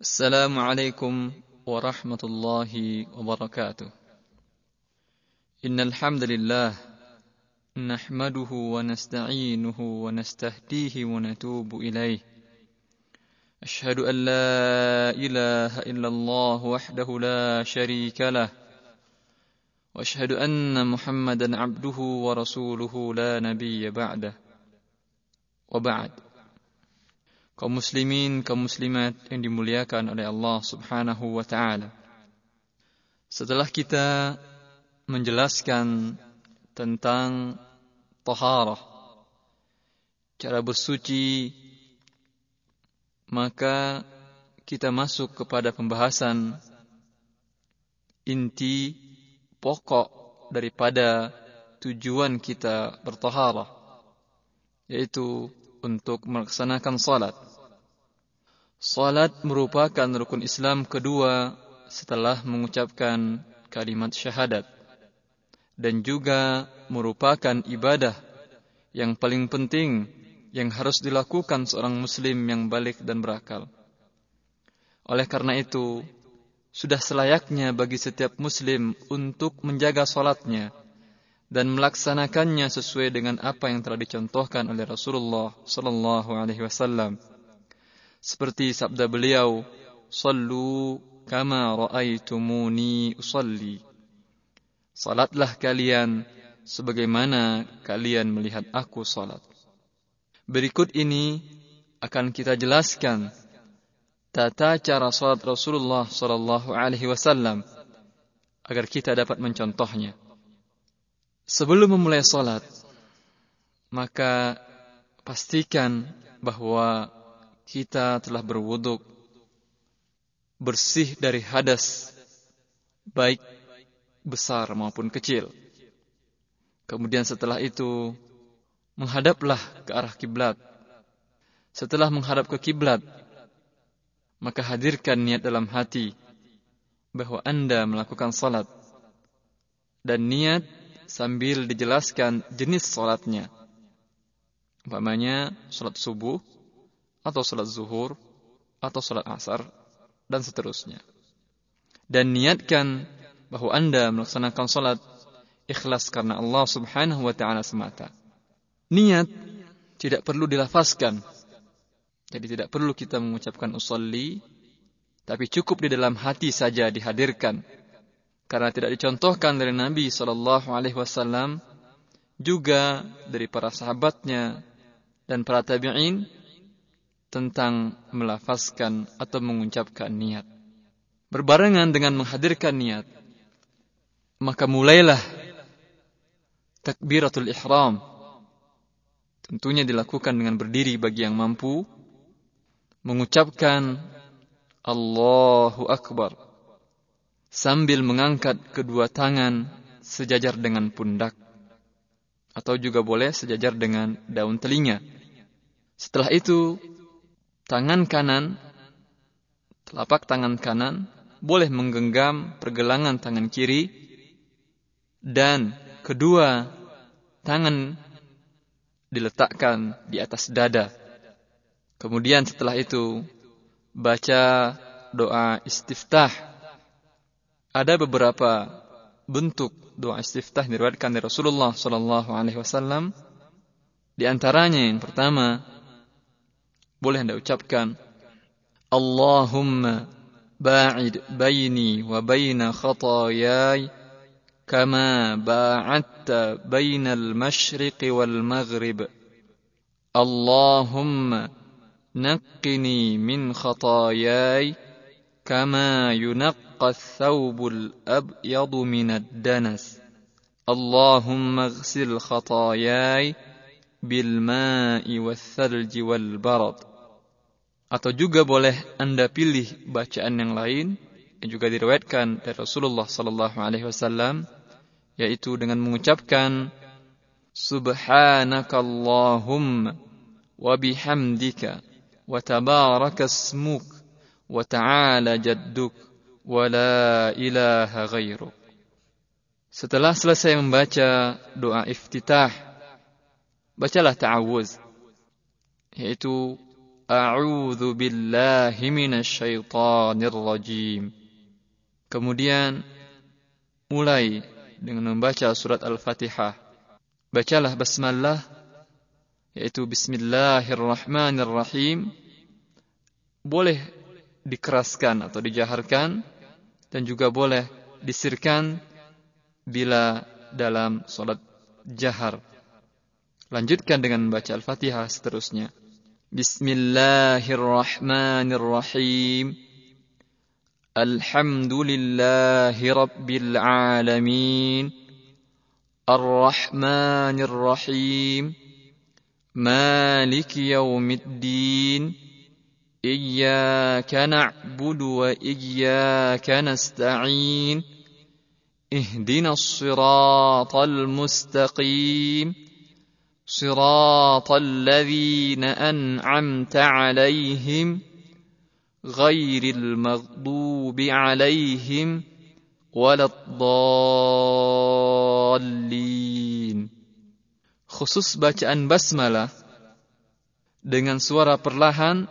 السلام عليكم ورحمة الله وبركاته. إن الحمد لله نحمده ونستعينه ونستهديه ونتوب إليه. أشهد أن لا إله إلا الله وحده لا شريك له. وأشهد أن محمدا عبده ورسوله لا نبي بعده. وبعد. Kaum muslimin, kaum muslimat yang dimuliakan oleh Allah Subhanahu wa taala. Setelah kita menjelaskan tentang taharah, cara bersuci, maka kita masuk kepada pembahasan inti pokok daripada tujuan kita bertaharah, yaitu untuk melaksanakan salat. Salat merupakan rukun Islam kedua setelah mengucapkan kalimat syahadat dan juga merupakan ibadah yang paling penting yang harus dilakukan seorang muslim yang balik dan berakal. Oleh karena itu, sudah selayaknya bagi setiap muslim untuk menjaga salatnya dan melaksanakannya sesuai dengan apa yang telah dicontohkan oleh Rasulullah sallallahu alaihi wasallam seperti sabda beliau, "Sallu kama raaitumuni usalli." Salatlah kalian sebagaimana kalian melihat aku salat. Berikut ini akan kita jelaskan tata cara salat Rasulullah sallallahu alaihi wasallam agar kita dapat mencontohnya. Sebelum memulai salat, maka pastikan bahwa kita telah berwuduk bersih dari hadas baik besar maupun kecil. Kemudian setelah itu menghadaplah ke arah kiblat. Setelah menghadap ke kiblat, maka hadirkan niat dalam hati bahwa Anda melakukan salat dan niat sambil dijelaskan jenis salatnya. Umpamanya salat subuh atau salat zuhur atau salat asar dan seterusnya. Dan niatkan bahwa Anda melaksanakan salat ikhlas karena Allah Subhanahu wa taala semata. Niat tidak perlu dilafazkan. Jadi tidak perlu kita mengucapkan usolli, tapi cukup di dalam hati saja dihadirkan. Karena tidak dicontohkan dari Nabi Shallallahu Alaihi Wasallam, juga dari para sahabatnya dan para tabi'in tentang melafazkan atau mengucapkan niat. Berbarengan dengan menghadirkan niat, maka mulailah takbiratul ihram. Tentunya dilakukan dengan berdiri bagi yang mampu, mengucapkan Allahu Akbar sambil mengangkat kedua tangan sejajar dengan pundak atau juga boleh sejajar dengan daun telinga. Setelah itu tangan kanan, telapak tangan kanan boleh menggenggam pergelangan tangan kiri dan kedua tangan diletakkan di atas dada. Kemudian setelah itu baca doa istiftah. Ada beberapa bentuk doa istiftah diriwayatkan dari Rasulullah sallallahu alaihi wasallam. Di antaranya yang pertama boleh anda ucapkan Allahumma ba'id baini wa baina khatayai kama ba'adta baina al-mashriq wal maghrib Allahumma naqqini min khatayai kama yunaqqa الثوب الأبيض من الدنس اللهم اغسل خطاياي بالماء والثلج والبرد atau juga boleh Anda pilih bacaan yang lain yang juga diriwayatkan dari Rasulullah sallallahu alaihi wasallam yaitu dengan mengucapkan subhanakallahumma wa bihamdika wa tabaraka ismuk wa ta'ala jadduk wa la ilaha ghairuk Setelah selesai membaca doa iftitah bacalah ta'awuz yaitu A'udzu billahi minasyaitonir rajim. Kemudian mulai dengan membaca surat Al-Fatihah. Bacalah basmalah yaitu bismillahirrahmanirrahim. Boleh dikeraskan atau dijaharkan dan juga boleh disirkan bila dalam salat jahar. Lanjutkan dengan membaca Al-Fatihah seterusnya. Bismillahirrahmanirrahim. Alhamdulillahi Rabbil Alamin. Ar-Rahmanir Rahim. مالك يوم الدين إياك نعبد وإياك نستعين اهدنا الصراط المستقيم صراط الذين أنعمت عليهم غير المغضوب عليهم ولا الضالين khusus bacaan basmalah dengan suara perlahan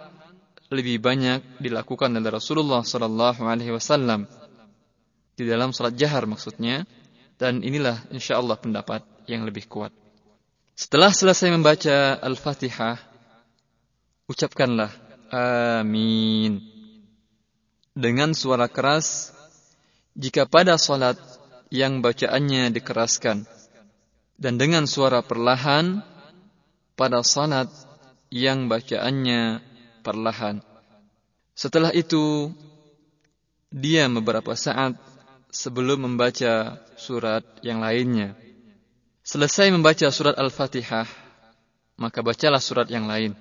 lebih banyak dilakukan oleh Rasulullah sallallahu alaihi wasallam di dalam salat jahar maksudnya dan inilah insyaallah pendapat yang lebih kuat. Setelah selesai membaca Al-Fatihah ucapkanlah amin dengan suara keras jika pada salat yang bacaannya dikeraskan dan dengan suara perlahan pada salat yang bacaannya perlahan. Setelah itu, dia beberapa saat sebelum membaca surat yang lainnya. Selesai membaca surat Al-Fatihah, maka bacalah surat yang lain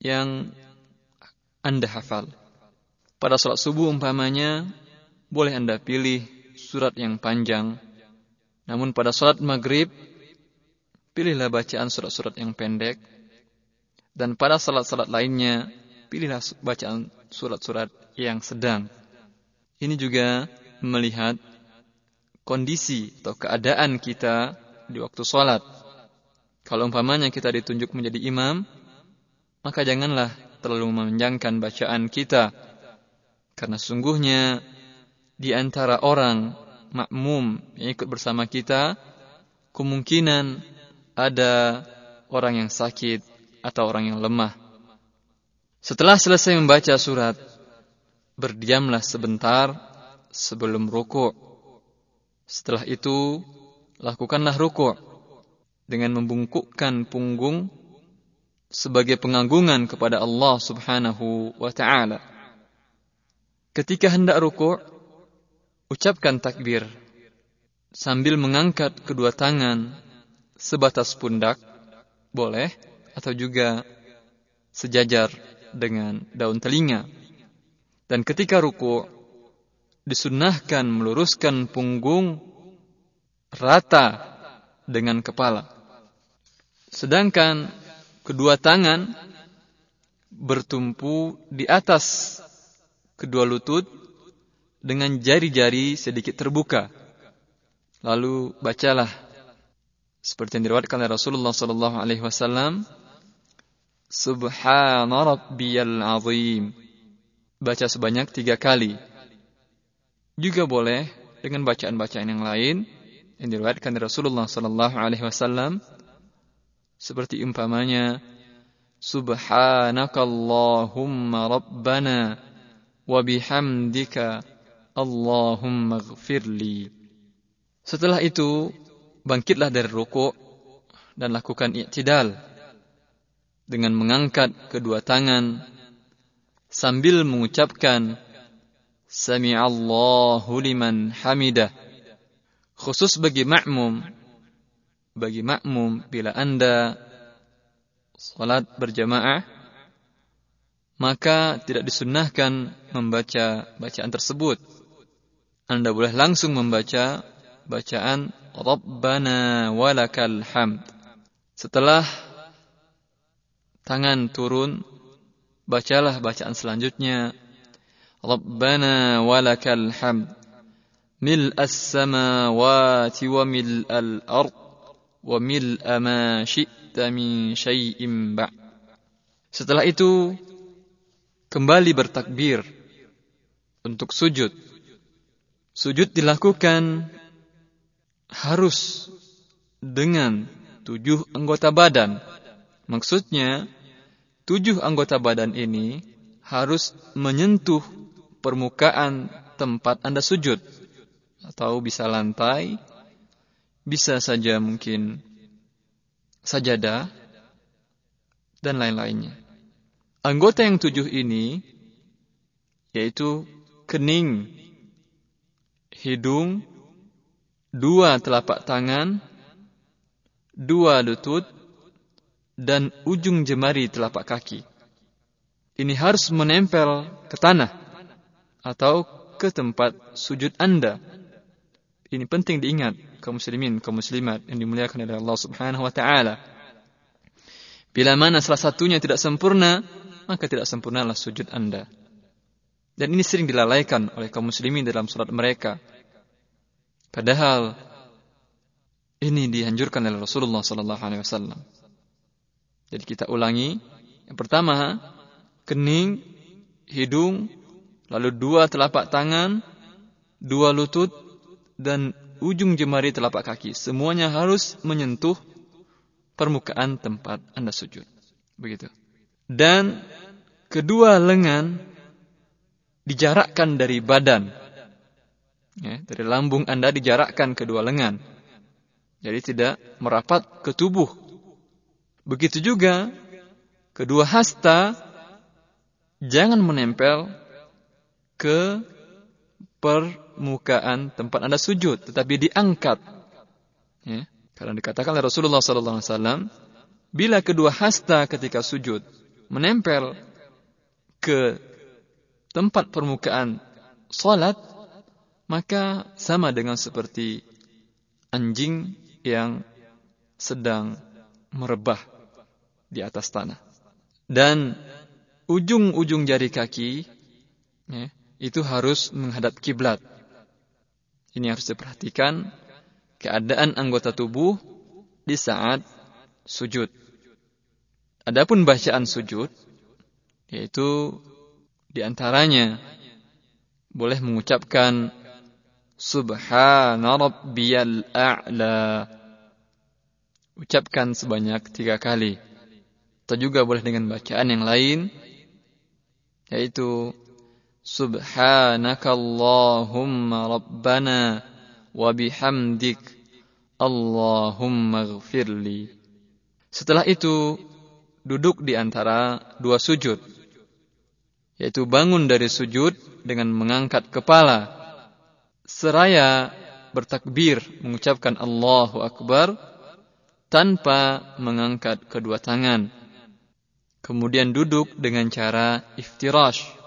yang Anda hafal. Pada salat subuh umpamanya, boleh Anda pilih surat yang panjang namun pada sholat maghrib, pilihlah bacaan surat-surat yang pendek. Dan pada salat-salat lainnya, pilihlah bacaan surat-surat yang sedang. Ini juga melihat kondisi atau keadaan kita di waktu sholat. Kalau umpamanya kita ditunjuk menjadi imam, maka janganlah terlalu memanjangkan bacaan kita. Karena sungguhnya di antara orang makmum yang ikut bersama kita, kemungkinan ada orang yang sakit atau orang yang lemah. Setelah selesai membaca surat, berdiamlah sebentar sebelum ruku'. Setelah itu, lakukanlah ruku' dengan membungkukkan punggung sebagai pengagungan kepada Allah Subhanahu wa taala. Ketika hendak ruku', Ucapkan takbir sambil mengangkat kedua tangan sebatas pundak, boleh, atau juga sejajar dengan daun telinga. Dan ketika ruku, disunnahkan meluruskan punggung rata dengan kepala. Sedangkan kedua tangan bertumpu di atas kedua lutut dengan jari-jari sedikit terbuka. Lalu bacalah seperti yang diriwayatkan oleh Rasulullah sallallahu alaihi wasallam, Subhana rabbiyal azim. Baca sebanyak tiga kali. Juga boleh dengan bacaan-bacaan yang lain yang diriwayatkan dari Rasulullah sallallahu alaihi wasallam seperti umpamanya Subhanakallahumma rabbana wa bihamdika Allahumma gfirli. Setelah itu, bangkitlah dari ruku' dan lakukan i'tidal dengan mengangkat kedua tangan sambil mengucapkan Sami'allahu liman hamidah. Khusus bagi makmum, bagi makmum bila Anda salat berjamaah maka tidak disunnahkan membaca bacaan tersebut anda boleh langsung membaca bacaan Rabbana walakal hamd. Setelah tangan turun, bacalah bacaan selanjutnya Rabbana walakal hamd. ملء السماوات وملء الأرض وملء ما شئت من شيء بعد Setelah itu kembali bertakbir untuk sujud. Sujud dilakukan harus dengan tujuh anggota badan. Maksudnya, tujuh anggota badan ini harus menyentuh permukaan tempat Anda sujud. Atau bisa lantai, bisa saja mungkin sajadah, dan lain-lainnya. Anggota yang tujuh ini, yaitu kening, hidung, dua telapak tangan, dua lutut, dan ujung jemari telapak kaki. Ini harus menempel ke tanah atau ke tempat sujud Anda. Ini penting diingat kaum muslimin, kaum muslimat yang dimuliakan oleh Allah Subhanahu wa taala. Bila mana salah satunya tidak sempurna, maka tidak sempurnalah sujud Anda. Dan ini sering dilalaikan oleh kaum muslimin dalam salat mereka. Padahal ini dianjurkan oleh Rasulullah sallallahu alaihi wasallam. Jadi kita ulangi. Yang pertama, kening, hidung, lalu dua telapak tangan, dua lutut, dan ujung jemari telapak kaki. Semuanya harus menyentuh permukaan tempat Anda sujud. Begitu. Dan kedua lengan dijarakkan dari badan. Ya, dari lambung Anda dijarakkan kedua lengan. Jadi tidak merapat ke tubuh. Begitu juga kedua hasta jangan menempel ke permukaan tempat Anda sujud, tetapi diangkat. Ya, karena dikatakan oleh Rasulullah SAW, bila kedua hasta ketika sujud menempel ke tempat permukaan salat maka sama dengan seperti anjing yang sedang merebah di atas tanah. Dan ujung-ujung jari kaki ya, itu harus menghadap kiblat. Ini harus diperhatikan keadaan anggota tubuh di saat sujud. Adapun bacaan sujud yaitu di antaranya boleh mengucapkan Subhana rabbiyal a'la. Ucapkan sebanyak tiga kali. Atau juga boleh dengan bacaan yang lain. Yaitu Subhanakallahumma rabbana wa bihamdik Allahumma gfirli. Setelah itu duduk di antara dua sujud. Yaitu bangun dari sujud dengan mengangkat kepala. Seraya bertakbir mengucapkan Allahu Akbar tanpa mengangkat kedua tangan. Kemudian duduk dengan cara iftirash.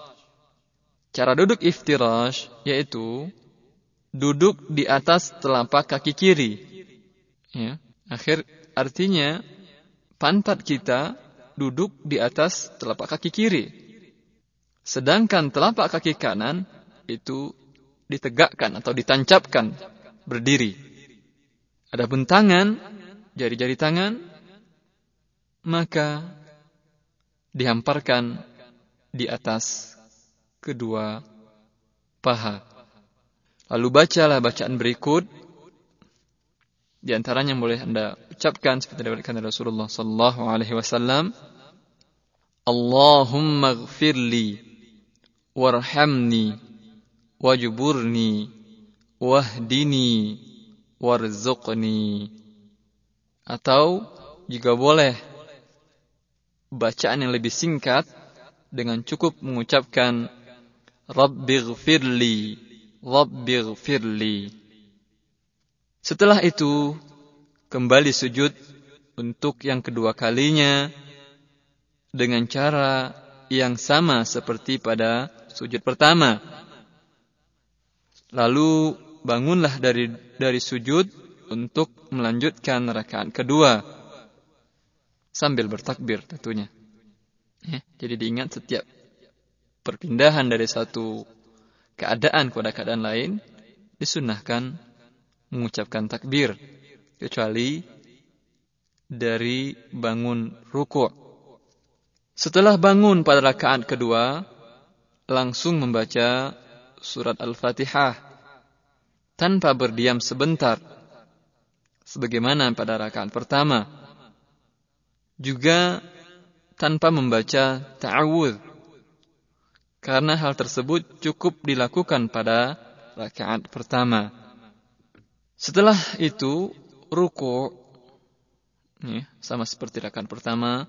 Cara duduk iftirash yaitu duduk di atas telapak kaki kiri. Ya, akhir artinya pantat kita duduk di atas telapak kaki kiri. Sedangkan telapak kaki kanan itu ditegakkan atau ditancapkan berdiri. Adapun tangan, jari-jari tangan, maka dihamparkan di atas kedua paha. Lalu bacalah bacaan berikut. Di antaranya boleh Anda ucapkan seperti dikatakan Rasulullah sallallahu alaihi wasallam, Allahumma gfirli warhamni wajburni wahdini warzuqni atau jika boleh bacaan yang lebih singkat dengan cukup mengucapkan Rabbighfirli Rabbighfirli Setelah itu kembali sujud untuk yang kedua kalinya dengan cara yang sama seperti pada sujud pertama. Lalu bangunlah dari dari sujud untuk melanjutkan rakaat kedua sambil bertakbir tentunya. Ya, jadi diingat setiap perpindahan dari satu keadaan kepada keadaan lain disunahkan mengucapkan takbir kecuali dari bangun ruku' Setelah bangun pada rakaat kedua, langsung membaca surat Al-Fatihah tanpa berdiam sebentar sebagaimana pada rakaat pertama. Juga tanpa membaca ta'awudz. Karena hal tersebut cukup dilakukan pada rakaat pertama. Setelah itu ruku ya, sama seperti rakaat pertama.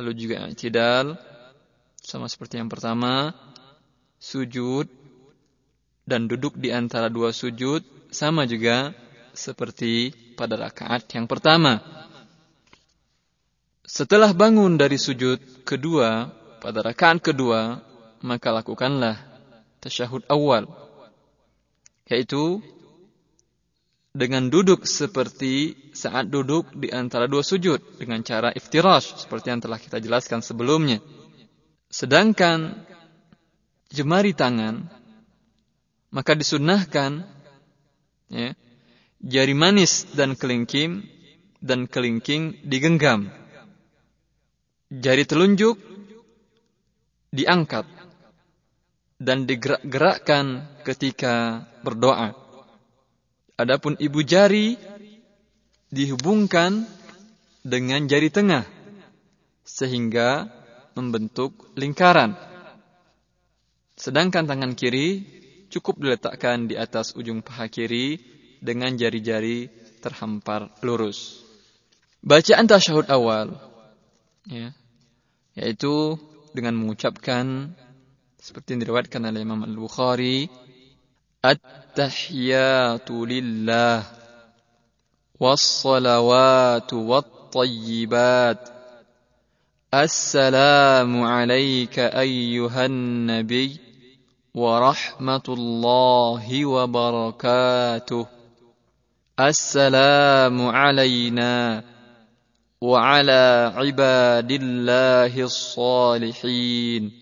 Lalu juga i'tidal sama seperti yang pertama. Sujud dan duduk di antara dua sujud sama juga seperti pada rakaat yang pertama. Setelah bangun dari sujud kedua pada rakaat kedua, maka lakukanlah tasyahud awal. Yaitu dengan duduk seperti saat duduk di antara dua sujud dengan cara iftirash seperti yang telah kita jelaskan sebelumnya. Sedangkan jemari tangan maka disunnahkan ya, jari manis dan kelingking dan kelingking digenggam. Jari telunjuk diangkat dan digerak-gerakkan ketika berdoa. Adapun ibu jari dihubungkan dengan jari tengah sehingga membentuk lingkaran. Sedangkan tangan kiri cukup diletakkan di atas ujung paha kiri dengan jari-jari terhampar lurus. Bacaan tasyahud awal ya, yaitu dengan mengucapkan seperti yang diriwayatkan oleh Imam Al-Bukhari At-tahiyatu lillah was-salawatu wat-tayyibat Assalamu alayka ayyuhan nabiy wa rahmatullahi wa barakatuh السلام علينا وعلى عباد الله الصالحين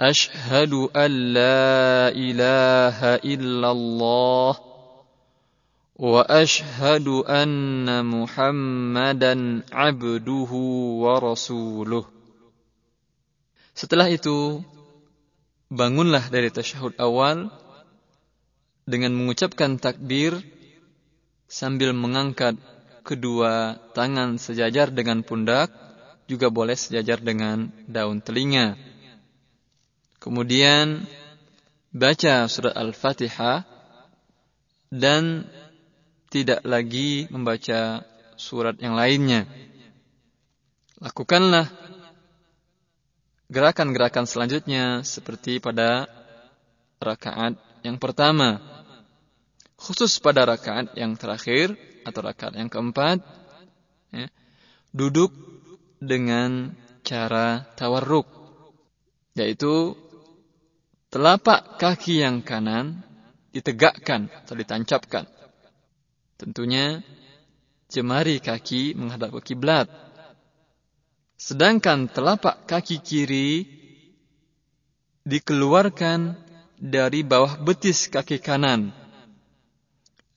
اشهد ان لا اله الا الله واشهد ان محمدا عبده ورسوله Setelah itu bangunlah dari tasyahud awal dengan mengucapkan takbir sambil mengangkat kedua tangan sejajar dengan pundak juga boleh sejajar dengan daun telinga. Kemudian baca surat Al-Fatihah dan tidak lagi membaca surat yang lainnya. Lakukanlah gerakan-gerakan selanjutnya seperti pada rakaat yang pertama khusus pada rakaat yang terakhir atau rakaat yang keempat ya, duduk dengan cara tawarruk yaitu telapak kaki yang kanan ditegakkan atau ditancapkan tentunya jemari kaki menghadap ke kiblat sedangkan telapak kaki kiri dikeluarkan dari bawah betis kaki kanan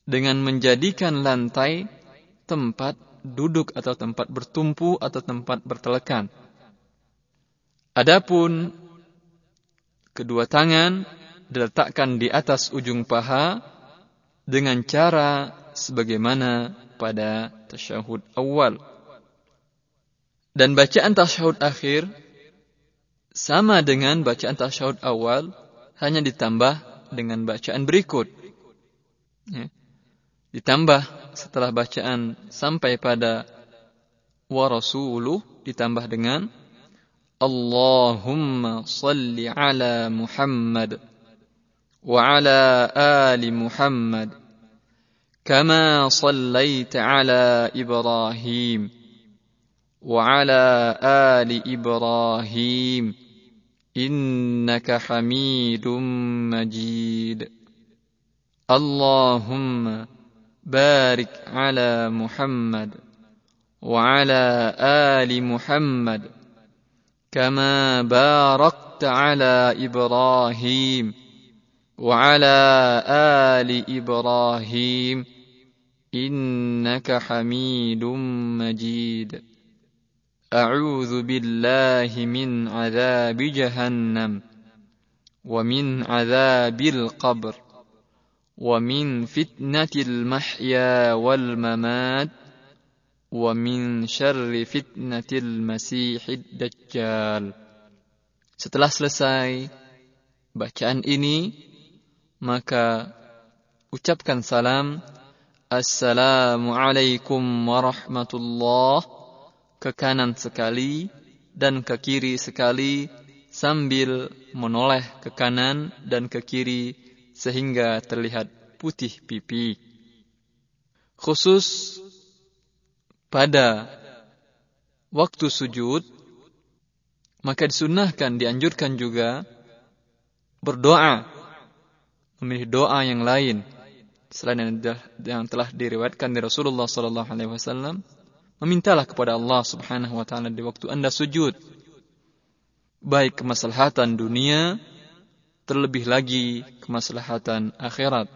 dengan menjadikan lantai tempat duduk atau tempat bertumpu atau tempat bertelekan. Adapun kedua tangan diletakkan di atas ujung paha dengan cara sebagaimana pada tasyahud awal. Dan bacaan tasyahud akhir sama dengan bacaan tasyahud awal hanya ditambah dengan bacaan berikut. Ya. Ditambah setelah bacaan sampai pada wa rasuluh ditambah dengan اللهم صل على محمد وعلى آل محمد كما صليت على إبراهيم وعلى آل إبراهيم إنك حميد مجيد. اللهم بارك على محمد وعلى آل محمد كما باركت على إبراهيم وعلى آل إبراهيم إنك حميد مجيد. أعوذ بالله من عذاب جهنم ومن عذاب القبر ومن فتنة المحيا والممات ومن شر فتنة المسيح الدجال Setelah selesai bacaan ini, maka ucapkan salam Assalamualaikum warahmatullahi ke kanan sekali dan ke kiri sekali sambil menoleh ke kanan dan ke kiri sehingga terlihat putih pipi. Khusus pada waktu sujud, maka disunahkan, dianjurkan juga berdoa, memilih doa yang lain selain yang telah diriwayatkan di Rasulullah Sallallahu Alaihi Wasallam Memintalah kepada Allah Subhanahu wa taala di waktu Anda sujud. Baik kemaslahatan dunia terlebih lagi kemaslahatan akhirat.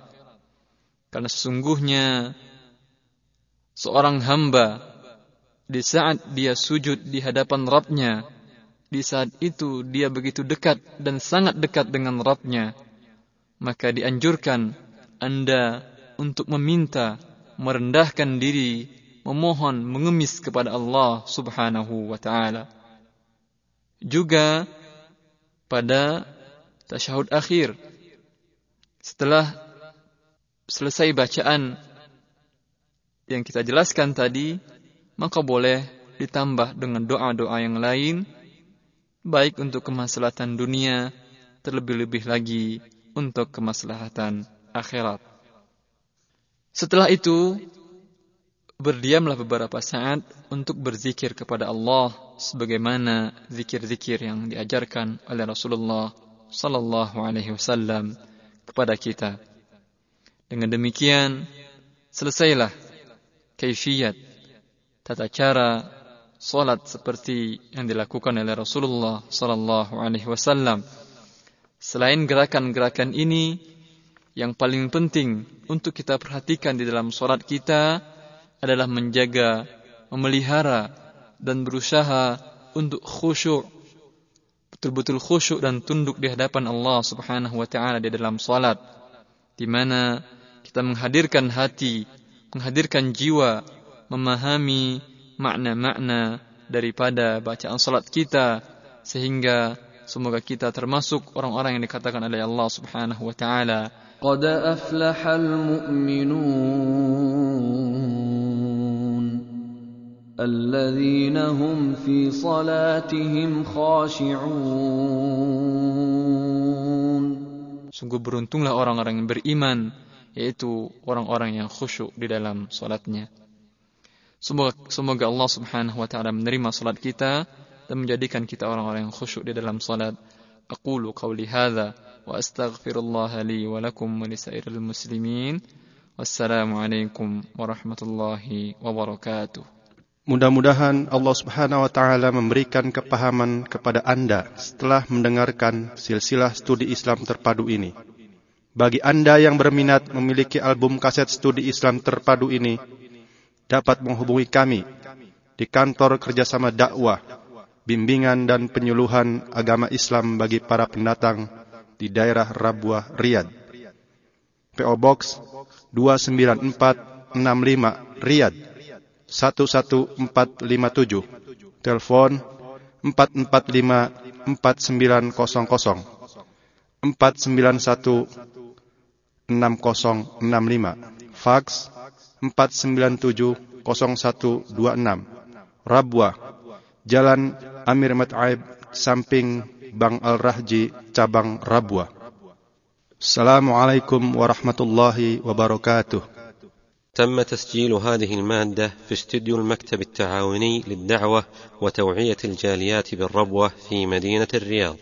Karena sesungguhnya seorang hamba di saat dia sujud di hadapan Rabbnya, di saat itu dia begitu dekat dan sangat dekat dengan Rabbnya, maka dianjurkan Anda untuk meminta, merendahkan diri memohon mengemis kepada Allah Subhanahu wa taala. Juga pada tasyahud akhir setelah selesai bacaan yang kita jelaskan tadi, maka boleh ditambah dengan doa-doa yang lain baik untuk kemaslahatan dunia terlebih-lebih lagi untuk kemaslahatan akhirat. Setelah itu, berdiamlah beberapa saat untuk berzikir kepada Allah sebagaimana zikir-zikir yang diajarkan oleh Rasulullah sallallahu alaihi wasallam kepada kita. Dengan demikian selesailah kaifiat tata cara salat seperti yang dilakukan oleh Rasulullah sallallahu alaihi wasallam. Selain gerakan-gerakan ini yang paling penting untuk kita perhatikan di dalam salat kita adalah menjaga, memelihara dan berusaha untuk khusyuk betul-betul khusyuk dan tunduk di hadapan Allah Subhanahu wa taala di dalam salat di mana kita menghadirkan hati, menghadirkan jiwa memahami makna-makna daripada bacaan salat kita sehingga semoga kita termasuk orang-orang yang dikatakan oleh Allah Subhanahu wa taala. Qad aflahal mu'minun alladzina hum fi salatihim khashi'un. Sungguh beruntunglah orang-orang yang beriman yaitu orang-orang yang khusyuk di dalam salatnya. Semoga, semoga Allah Subhanahu wa taala menerima salat kita dan menjadikan kita orang-orang yang khusyuk di dalam salat. Aqulu qawli hadza wa astaghfirullah li wa lakum wa lisairil muslimin. Wassalamualaikum warahmatullahi wabarakatuh. Mudah-mudahan Allah Subhanahu wa taala memberikan kepahaman kepada Anda setelah mendengarkan silsilah studi Islam terpadu ini. Bagi Anda yang berminat memiliki album kaset studi Islam terpadu ini, dapat menghubungi kami di kantor kerjasama dakwah, bimbingan dan penyuluhan agama Islam bagi para pendatang di daerah Rabuah, Riyadh. PO Box 29465 Riyadh 11457. Telepon 445 4900 491 6065. Fax 497 0126. Rabwa Jalan Amir Mat'aib samping Bang Al-Rahji cabang Rabwa. Assalamualaikum warahmatullahi wabarakatuh. تم تسجيل هذه المادة في استديو المكتب التعاوني للدعوة وتوعية الجاليات بالربوة في مدينة الرياض